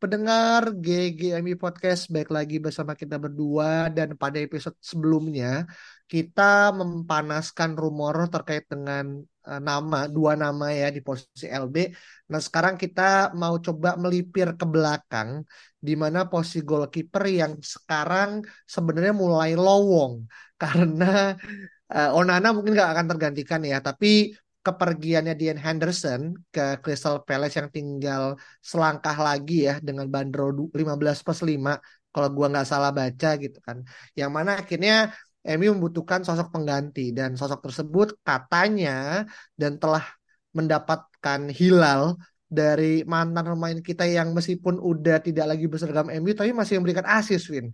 pendengar GGMI Podcast, baik lagi bersama kita berdua dan pada episode sebelumnya kita mempanaskan rumor terkait dengan uh, nama dua nama ya di posisi LB. Nah sekarang kita mau coba melipir ke belakang di mana posisi goalkeeper yang sekarang sebenarnya mulai lowong karena uh, Onana mungkin nggak akan tergantikan ya, tapi kepergiannya Dean Henderson ke Crystal Palace yang tinggal selangkah lagi ya dengan bandrol 15 plus 5 kalau gua nggak salah baca gitu kan. Yang mana akhirnya MU membutuhkan sosok pengganti dan sosok tersebut katanya dan telah mendapatkan hilal dari mantan pemain kita yang meskipun udah tidak lagi berseragam MU tapi masih memberikan asis Win.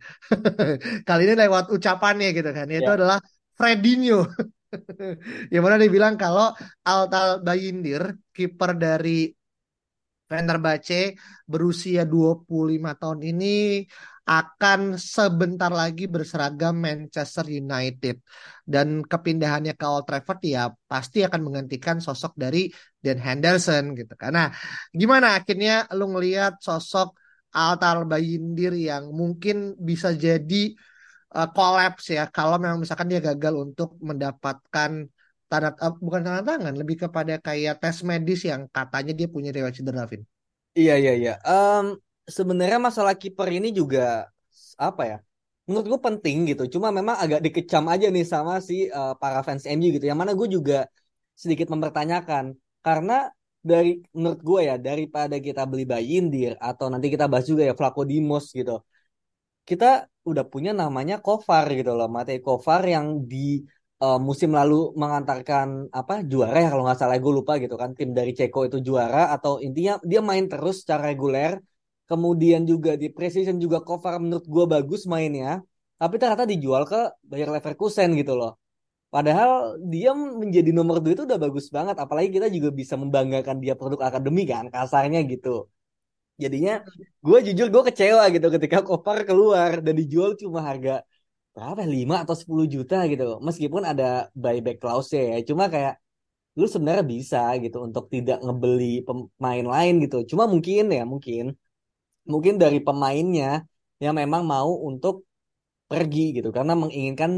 Kali ini lewat ucapannya gitu kan. Yaitu yeah. adalah Fredinho. yang mana dia bilang kalau Altal Bayindir, kiper dari Fenerbahce berusia 25 tahun ini akan sebentar lagi berseragam Manchester United. Dan kepindahannya ke Old Trafford ya pasti akan menggantikan sosok dari Dan Henderson gitu karena gimana akhirnya lu ngelihat sosok Altar Bayindir yang mungkin bisa jadi uh, collapse ya kalau memang misalkan dia gagal untuk mendapatkan tanda uh, bukan tanda tangan lebih kepada kayak tes medis yang katanya dia punya riwayat cedera Vin. Iya iya iya. Um, sebenarnya masalah kiper ini juga apa ya? Menurut gue penting gitu. Cuma memang agak dikecam aja nih sama si uh, para fans MU gitu. Yang mana gue juga sedikit mempertanyakan karena dari menurut gue ya daripada kita beli Bayindir atau nanti kita bahas juga ya Flaco Dimos gitu. Kita udah punya namanya Kovar gitu loh Matei Kovar yang di uh, musim lalu mengantarkan apa juara ya kalau nggak salah. Gue lupa gitu kan tim dari Ceko itu juara. Atau intinya dia main terus secara reguler. Kemudian juga di precision juga Kovar menurut gue bagus mainnya. Tapi ternyata dijual ke Bayer Leverkusen gitu loh. Padahal dia menjadi nomor dua itu udah bagus banget. Apalagi kita juga bisa membanggakan dia produk akademi kan kasarnya gitu jadinya gue jujur gue kecewa gitu ketika Kopar keluar dan dijual cuma harga berapa 5 atau 10 juta gitu meskipun ada buyback clause ya cuma kayak lu sebenarnya bisa gitu untuk tidak ngebeli pemain lain gitu. Cuma mungkin ya mungkin mungkin dari pemainnya yang memang mau untuk pergi gitu. Karena menginginkan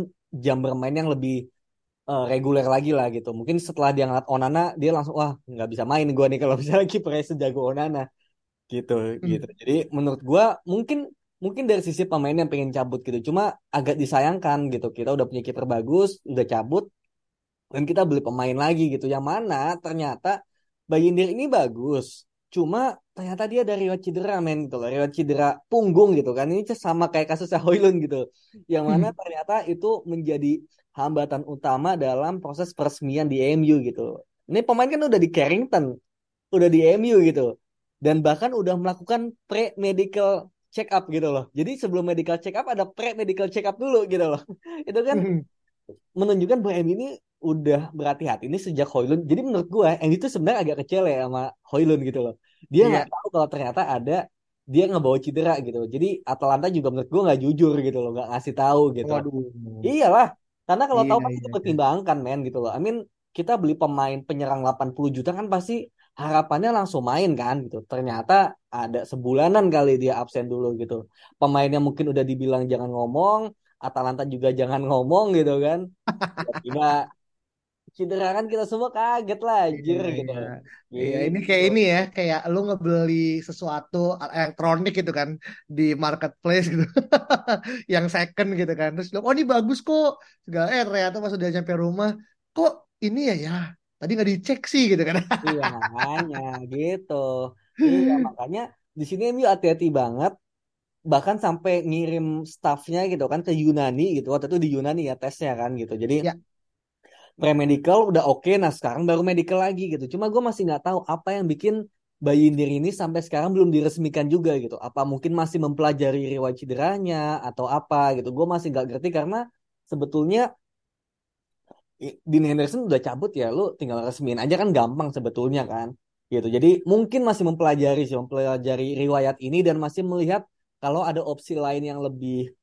jam bermain yang lebih uh, reguler lagi lah gitu. Mungkin setelah dia ngeliat Onana dia langsung wah nggak bisa main gue nih kalau misalnya kipernya sejago Onana gitu hmm. gitu. Jadi menurut gue mungkin mungkin dari sisi pemain yang pengen cabut gitu. Cuma agak disayangkan gitu. Kita udah punya kiper bagus udah cabut dan kita beli pemain lagi gitu. Yang mana ternyata Bayindir ini bagus. Cuma ternyata dia dari riwayat cedera men gitu loh. Riwayat cedera punggung gitu kan. Ini sama kayak kasusnya Hoylun gitu. Yang mana hmm. ternyata itu menjadi hambatan utama dalam proses peresmian di MU gitu ini pemain kan udah di Carrington udah di MU gitu dan bahkan udah melakukan pre-medical check up gitu loh. Jadi sebelum medical check up ada pre medical check up dulu gitu loh. Itu kan Hmm. menunjukkan bahwa MU ini udah berhati-hati ini sejak Hoylund. Jadi menurut gue MU itu sebenarnya agak kecil ya sama Hoylund gitu loh. Dia Iya. nggak tahu kalau ternyata ada dia ngebawa cedera gitu. Jadi Atalanta juga menurut gue nggak jujur gitu loh, nggak ngasih tahu gitu. Waduh. Iyalah, karena kalau tahu Iya, pasti iya, iya. dipertimbangkan men gitu loh. I mean kita beli pemain penyerang 80 juta kan pasti harapannya langsung main kan gitu. Ternyata ada sebulanan kali dia absen dulu gitu. Pemainnya mungkin udah dibilang jangan ngomong, Atalanta juga jangan ngomong gitu kan. Tiba-tiba cedera kan kita semua kaget lah anjir Iya, gitu. iya. Iya, ini Gitu. kayak ini ya, kayak lu ngebeli sesuatu elektronik gitu kan di marketplace gitu, yang second gitu kan. Terus lu, oh ini bagus kok, segala eh ternyata pas udah nyampe rumah, kok ini ya ya, tadi nggak dicek sih gitu kan. Iya makanya gitu. Iya makanya di sini MU hati-hati banget. Bahkan sampai ngirim staffnya gitu kan ke Yunani gitu. Waktu itu di Yunani ya tesnya kan gitu. Jadi Ya, pre-medical udah oke. Nah sekarang baru medical lagi gitu. Cuma gue masih nggak tahu apa yang bikin Bayindir ini sampai sekarang belum diresmikan juga gitu. Apa mungkin masih mempelajari riwayat cederanya atau apa gitu. Gue masih nggak ngerti karena sebetulnya Dean Henderson udah cabut ya, lu tinggal resmiin aja kan gampang sebetulnya kan, gitu. Jadi mungkin masih mempelajari sih, mempelajari riwayat ini dan masih melihat kalau ada opsi lain yang lebih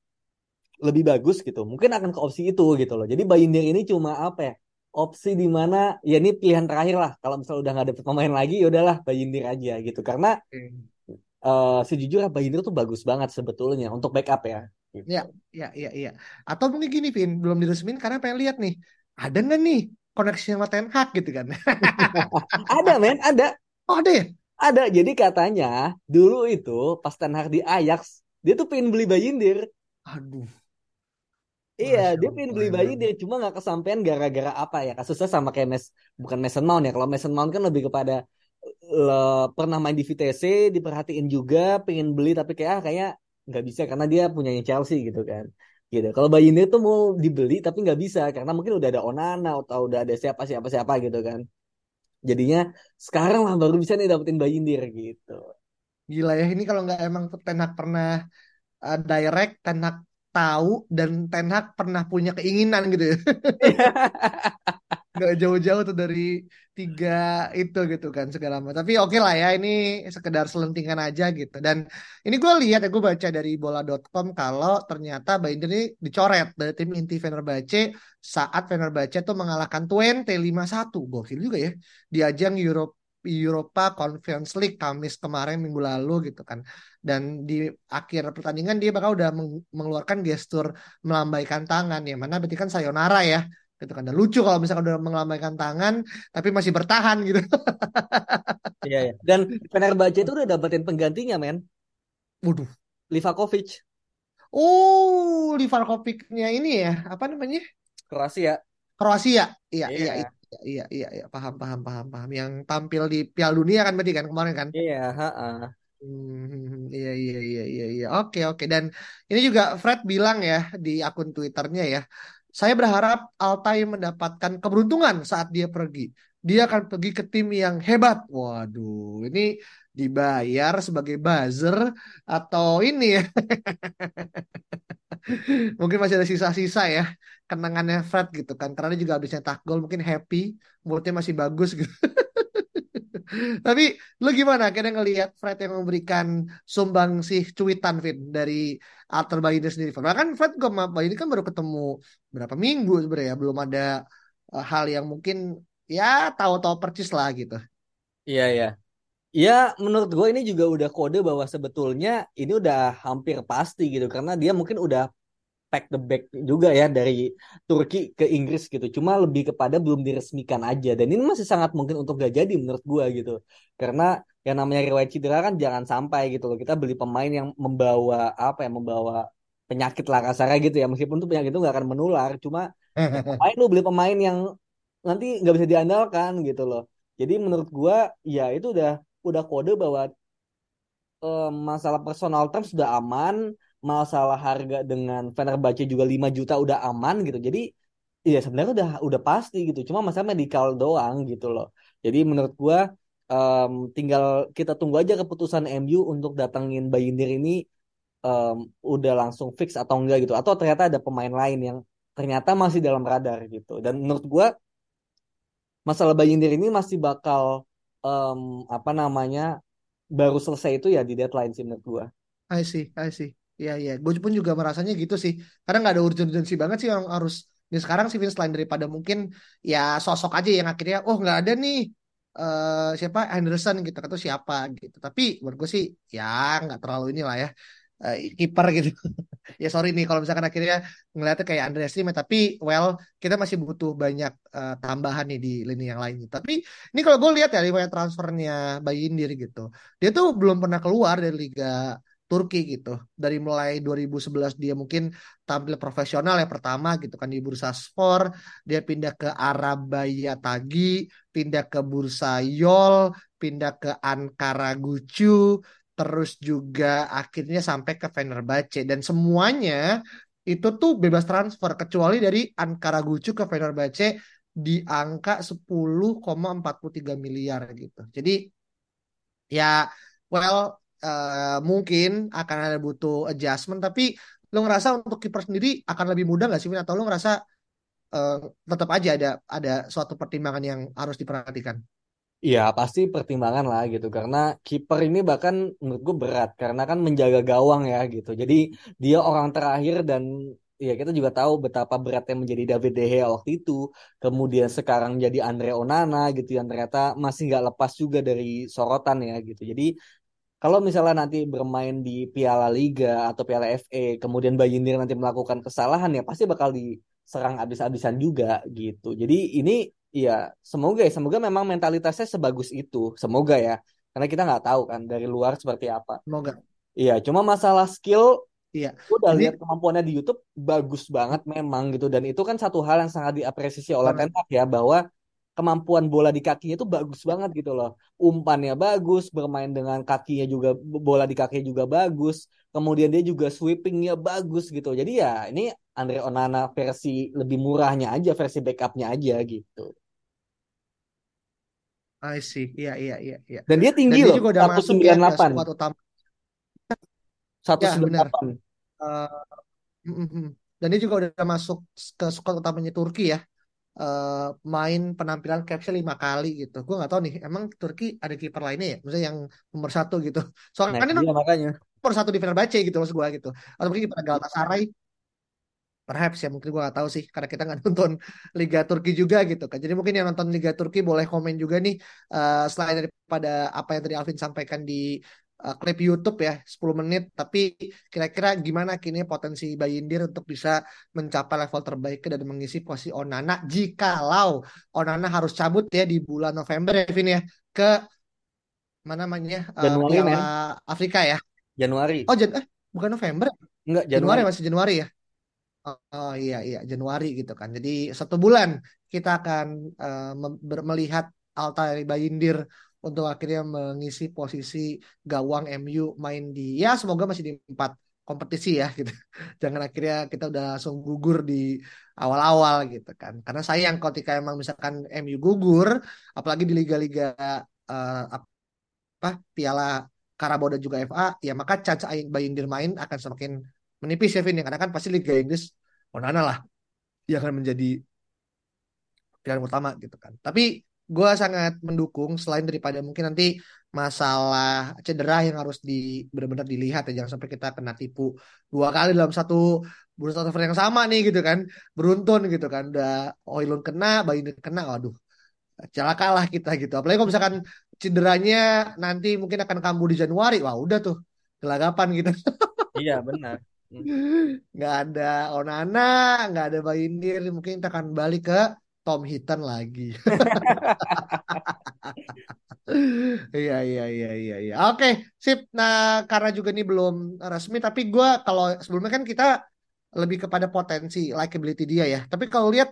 lebih bagus gitu, mungkin akan ke opsi itu gitu loh. Jadi Bayindir ini cuma apa ya? Opsi di mana ya ini pilihan terakhir lah. Kalau misalnya udah nggak dapet pemain lagi, ya udahlah Bayindir aja gitu. Karena eh sejujurnya Bayindir tuh bagus banget sebetulnya untuk backup ya. Gitu. ya, ya, ya, ya. Atau mungkin gini, Vin, belum diresmin karena pengen lihat nih, ada nggak nih koneksi sama Ten Hag gitu kan? Ada men, ada. Oh ada ya? Ada, jadi katanya dulu itu pas Ten Hag di Ajax, dia tuh pengen beli Bayindir. Aduh, Iya, masya dia pengen beli Allah. Bayindir, cuma nggak kesampaian gara-gara apa ya? Kasusnya sama kayak Mes, bukan Mason Mount ya. Kalau Mason Mount kan lebih kepada le- pernah main di VTC, diperhatiin juga, pengen beli tapi kayak ah, kayak nggak bisa karena dia punyanya Chelsea gitu kan. Gitu. Kalau Bayindir tuh mau dibeli tapi nggak bisa karena mungkin udah ada Onana atau udah ada siapa siapa siapa gitu kan. Jadinya sekarang lah baru bisa nih dapetin Bayindir gitu. Gila ya, ini kalau nggak emang Ten Hag pernah uh, direct, Ten Hag tahu dan Ten Hag pernah punya keinginan gitu ya. Nggak jauh-jauh tuh dari tiga itu gitu kan segala macam. Tapi oke lah ya, ini sekedar selentingan aja gitu. Dan ini gue lihat ya, gue baca dari bola.com kalau ternyata Bayern ini dicoret dari tim inti Fenerbahce saat Fenerbahce tuh mengalahkan Twente 5-1. Gokil juga ya. Di ajang Europe Europa Conference League Kamis kemarin minggu lalu gitu kan. Dan di akhir pertandingan dia bakal udah meng- mengeluarkan gestur melambaikan tangan ya. Mana berarti kan sayonara ya. Gitu kan. Dan lucu kalau misalkan udah melambaikan tangan tapi masih bertahan gitu. Iya, iya. Dan Fenerbahce itu udah dapetin penggantinya, men. Waduh. Livakovic, Oh, Livakovic-nya ini ya, apa namanya? Kroasia. Kroasia. Iya, iya, Iya. iya. Iya, iya, iya, paham, paham, paham, paham. Yang tampil di Piala Dunia kan berarti kan kemarin kan? Iya. Hmm, iya, iya, iya, iya, iya. Oke, oke. Dan ini juga Fred bilang ya di akun Twitternya ya, saya berharap Altai mendapatkan keberuntungan saat dia pergi. Dia akan pergi ke tim yang hebat. Waduh, ini dibayar sebagai buzzer atau ini ya? Mungkin masih ada sisa-sisa ya kenangannya Fred gitu kan. Karena dia juga habis nyetak gol mungkin happy, moodnya masih bagus gitu. Tapi lu gimana kira ngelihat Fred yang memberikan sumbangsih cuitan Vin dari alter Bayindir sendiri? Karena kan Fred sama Bayindir kan baru ketemu berapa minggu sebenarnya belum ada eh, hal yang mungkin ya tahu-tahu percis lah gitu. Iya, iya. Ya, menurut gue ini juga udah kode bahwa sebetulnya ini udah hampir pasti gitu. Karena dia mungkin udah pack the bag juga ya dari Turki ke Inggris gitu. Cuma lebih kepada belum diresmikan aja. Dan ini masih sangat mungkin untuk gak jadi menurut gue gitu. Karena yang namanya riwayat cedera kan jangan sampai gitu loh. Kita beli pemain yang membawa apa ya, membawa penyakit lah kasarnya gitu ya. Meskipun tuh penyakit itu gak akan menular. Cuma ngapain lu beli pemain yang nanti nggak bisa diandalkan gitu loh. Jadi menurut gua ya itu udah udah kode bahwa eh, masalah personal terms sudah aman, masalah harga dengan Fenerbahce juga 5 juta udah aman gitu. Jadi ya sebenarnya udah udah pasti gitu. Cuma masalah medical doang gitu loh. Jadi menurut gua em, tinggal kita tunggu aja keputusan MU untuk datangin Bayindir ini um, udah langsung fix atau enggak gitu atau ternyata ada pemain lain yang ternyata masih dalam radar gitu dan menurut gue masalah Bayindir ini masih bakal um, apa namanya baru selesai itu ya di deadline sih menurut gue. I see, I see. Iya, iya. Gue pun juga merasanya gitu sih. Karena nggak ada urgensi banget sih yang harus ini sekarang sih Vince lain daripada mungkin ya sosok aja yang akhirnya oh nggak ada nih uh, siapa Henderson gitu atau siapa gitu. Tapi menurut gue sih ya nggak terlalu inilah ya uh, kiper gitu. ya sorry nih kalau misalkan akhirnya ngeliatnya kayak Andreas Lima tapi well kita masih butuh banyak uh, tambahan nih di lini yang lain. Tapi ini kalau gue lihat ya riwayat transfernya Bayindir gitu, dia tuh belum pernah keluar dari Liga Turki gitu. Dari mulai 2011 dia mungkin tampil profesional ya pertama gitu kan di Bursa Spor, dia pindah ke Arabaya Tagi, pindah ke Bursa Yol, pindah ke Ankara Gucu, terus juga akhirnya sampai ke Fenerbahce dan semuanya itu tuh bebas transfer kecuali dari Ankara Gucu ke Fenerbahce di angka 10,43 miliar gitu. Jadi ya well uh, mungkin akan ada butuh adjustment tapi lo ngerasa untuk kiper sendiri akan lebih mudah nggak sih Vin? atau lo ngerasa uh, tetap aja ada ada suatu pertimbangan yang harus diperhatikan? Iya pasti pertimbangan lah gitu karena kiper ini bahkan menurut gue berat karena kan menjaga gawang ya gitu. Jadi dia orang terakhir dan ya kita juga tahu betapa beratnya menjadi David De Gea waktu itu. Kemudian sekarang jadi Andre Onana gitu yang ternyata masih nggak lepas juga dari sorotan ya gitu. Jadi kalau misalnya nanti bermain di Piala Liga atau Piala FA, kemudian Bayindir nanti melakukan kesalahan ya pasti bakal diserang abis-abisan juga gitu. Jadi ini ya semoga ya semoga memang mentalitasnya sebagus itu, semoga ya. Karena kita nggak tahu kan dari luar seperti apa. Semoga. Iya, cuma masalah skill Iya. Udah Jadi, lihat kemampuannya di YouTube bagus banget memang gitu dan itu kan satu hal yang sangat diapresiasi oleh Ten ya bahwa kemampuan bola di kakinya itu bagus banget gitu loh. Umpannya bagus, bermain dengan kakinya juga bola di kakinya juga bagus. Kemudian dia juga sweepingnya bagus gitu. Jadi ya ini Andre Onana versi lebih murahnya aja, versi backupnya aja gitu. I see, iya iya iya. iya. Dan dia tinggi Dan loh, juga udah 198. Masuk ya, utama. 198. Ya, benar. Uh, dan dia juga udah masuk ke squad utamanya Turki ya uh, main penampilan capsnya lima kali gitu. Gue nggak tahu nih, emang Turki ada kiper lainnya ya, maksudnya yang nomor satu gitu. Soalnya nah, kan ini makanya nomor satu di Fenerbahce gitu maksud gue gitu. Atau mungkin kiper Galatasaray, perhaps ya mungkin gue gak tahu sih karena kita nggak nonton Liga Turki juga gitu kan. Jadi mungkin yang nonton Liga Turki boleh komen juga nih uh, selain daripada apa yang tadi Alvin sampaikan di uh, klip YouTube ya 10 menit. Tapi kira-kira gimana kini potensi Bayindir untuk bisa mencapai level terbaik dan mengisi posisi Onana? Jikalau Onana harus cabut ya di bulan November ya Vin ya ke mana namanya uh, Januari Piala Afrika ya. Januari. Oh Jan eh bukan November? Ya? enggak Januari. Januari masih Januari ya? Oh, oh iya iya Januari gitu kan. Jadi satu bulan kita akan uh, melihat Altai Bayindir untuk akhirnya mengisi posisi gawang MU main di ya semoga masih di empat kompetisi ya gitu. Jangan akhirnya kita udah langsung gugur di awal-awal gitu kan. Karena sayang ketika emang misalkan MU gugur, apalagi di liga-liga uh, apa Piala Karabo dan juga FA, ya maka caca Bayindir main akan semakin menipis ya Vin ya. Karena kan pasti Liga Inggris Onana lah yang akan menjadi pilihan utama gitu kan. Tapi gue sangat mendukung selain daripada mungkin nanti masalah cedera yang harus di benar-benar dilihat ya. Jangan sampai kita kena tipu dua kali dalam satu bursa transfer yang sama nih gitu kan. Beruntun gitu kan. Udah Oilun kena Bayern kena waduh celakalah kita gitu. Apalagi kalau misalkan cederanya nanti mungkin akan kambuh di Januari wah udah tuh gelagapan gitu. Iya benar. Nggak ada Onana nggak ada Bayindir mungkin kita akan balik ke Tom Hitan lagi. Iya iya iya iya iya. Oke, sip. Nah, karena juga ini belum resmi tapi gue kalau sebelumnya kan kita lebih kepada potensi likability dia ya. Tapi kalau lihat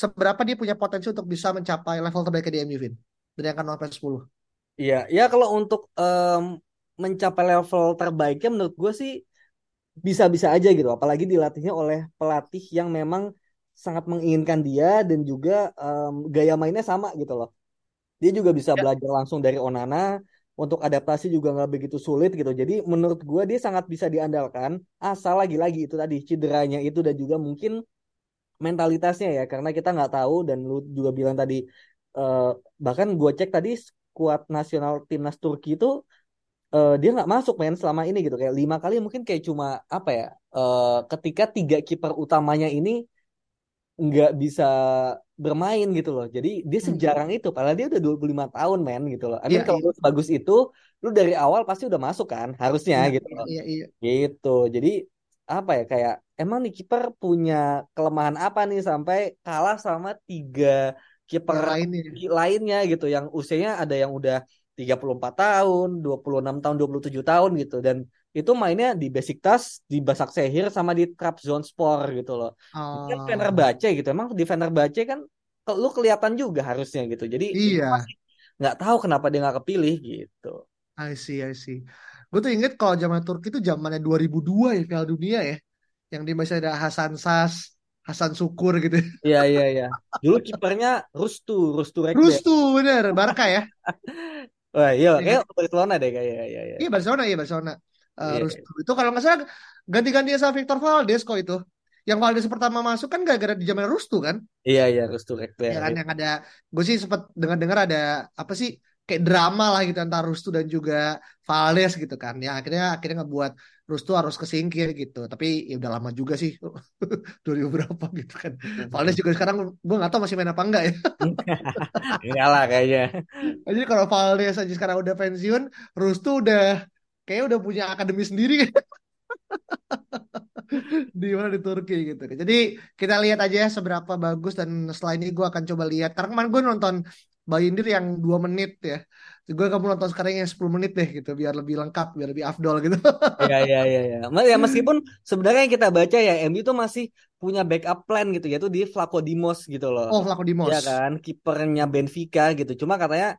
seberapa dia punya potensi untuk bisa mencapai level terbaik di MU Vin dari angka 0 10. Iya, ya kalau untuk um, mencapai level terbaiknya menurut gue sih bisa-bisa aja gitu. Apalagi dilatihnya oleh pelatih yang memang sangat menginginkan dia dan juga um, gaya mainnya sama gitu loh. Dia juga bisa ya. belajar langsung dari Onana, untuk adaptasi juga nggak begitu sulit gitu. Jadi menurut gue dia sangat bisa diandalkan asal lagi-lagi itu tadi cederanya itu dan juga mungkin mentalitasnya ya karena kita nggak tahu dan lu juga bilang tadi uh, bahkan gue cek tadi skuad nasional timnas Turki itu uh, dia nggak masuk main selama ini gitu kayak lima kali mungkin kayak cuma apa ya uh, ketika tiga kiper utamanya ini nggak bisa bermain gitu loh. Jadi dia hmm. sejarang itu padahal dia udah 25 tahun men gitu loh. I mean, yeah, kalau yeah. bagus itu lu dari awal pasti udah masuk kan harusnya yeah, gitu loh. Iya iya. Gitu. Jadi apa ya kayak emang nih kiper punya kelemahan apa nih sampai kalah sama tiga kiper lainnya. lainnya gitu yang usianya ada yang udah 34 tahun, 26 tahun, 27 tahun gitu dan itu mainnya di basic task di Basak Sehir sama di Trabzonspor gitu loh. Oh. Kan Fenerbahce gitu. Emang di Fenerbahce kan lu kelihatan juga harusnya gitu. Jadi iya. nggak tahu kenapa dia nggak kepilih gitu. I see, I see. Gue tuh inget kalau zaman Turki itu zamannya 2002 ya Piala Dunia ya. Yang di masih ada Hasan Sas, Hasan Syukur gitu. Iya iya iya. Dulu kipernya Rustu, Rustu Rekbe. Rustu bener, Barca ya. Wah iya, kayak Barcelona deh kayak. Iya, iya. iya Barcelona, iya Barcelona uh, yeah. Itu kalau nggak salah ganti-ganti sama Victor Valdes kok itu. Yang Valdes pertama masuk kan gara-gara di zaman Rustu kan? Iya iya Rustu ya kan yang ada gue sih sempat dengar-dengar ada apa sih kayak drama lah gitu antara Rustu dan juga Valdes gitu kan. Ya akhirnya akhirnya ngebuat Rustu harus kesingkir gitu. Tapi ya udah lama juga sih. 2000 berapa gitu kan. Valdes juga sekarang gue nggak tahu masih main apa enggak ya. Iyalah kayaknya. Jadi kalau Valdes aja sekarang udah pensiun Rustu udah kayak udah punya akademi sendiri di mana di Turki gitu. Jadi kita lihat aja ya seberapa bagus dan setelah ini gue akan coba lihat. Karena kemarin gue nonton Bayindir yang dua menit ya. Gue kamu nonton sekarang yang 10 menit deh gitu biar lebih lengkap, biar lebih afdol gitu. Iya iya iya ya. Ya meskipun sebenarnya yang kita baca ya MU itu masih punya backup plan gitu yaitu di Flaco Dimos gitu loh. Oh, Flaco Dimos. Iya kan, kipernya Benfica gitu. Cuma katanya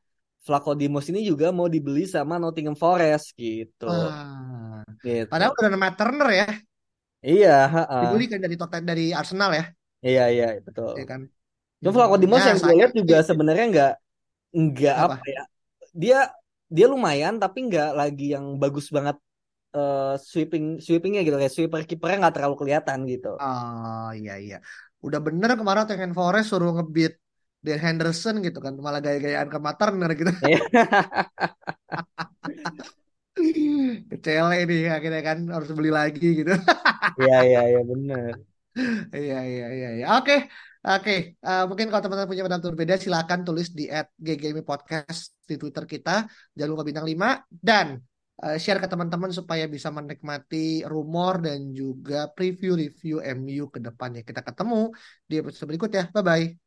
Dimos ini juga mau dibeli sama Nottingham Forest gitu. Ah. gitu. Padahal udah nama Turner ya. Iya. Uh. Dibeli kan dari Tottenham dari Arsenal ya. Iya iya betul. Iya kan. Cuma Dimos ya, yang gue lihat juga sebenarnya nggak nggak apa? apa ya. Dia dia lumayan tapi nggak lagi yang bagus banget uh, sweeping sweepingnya gitu kayak sweeper kipernya nggak terlalu kelihatan gitu. Oh iya iya. Udah bener kemarin Nottingham Forest suruh ngebit Dan Henderson gitu kan malah gaya-gayaan ke Materner gitu. Iya. kecele nih akhirnya kan harus beli lagi gitu. Iya iya iya benar iya iya iya ya. oke oke. Uh, mungkin kalau teman-teman punya pendapat berbeda silakan tulis di at ggmi podcast di twitter kita jangan lupa bintang 5 dan uh, share ke teman-teman supaya bisa menikmati rumor dan juga preview review MU ke depannya kita ketemu di episode berikutnya bye bye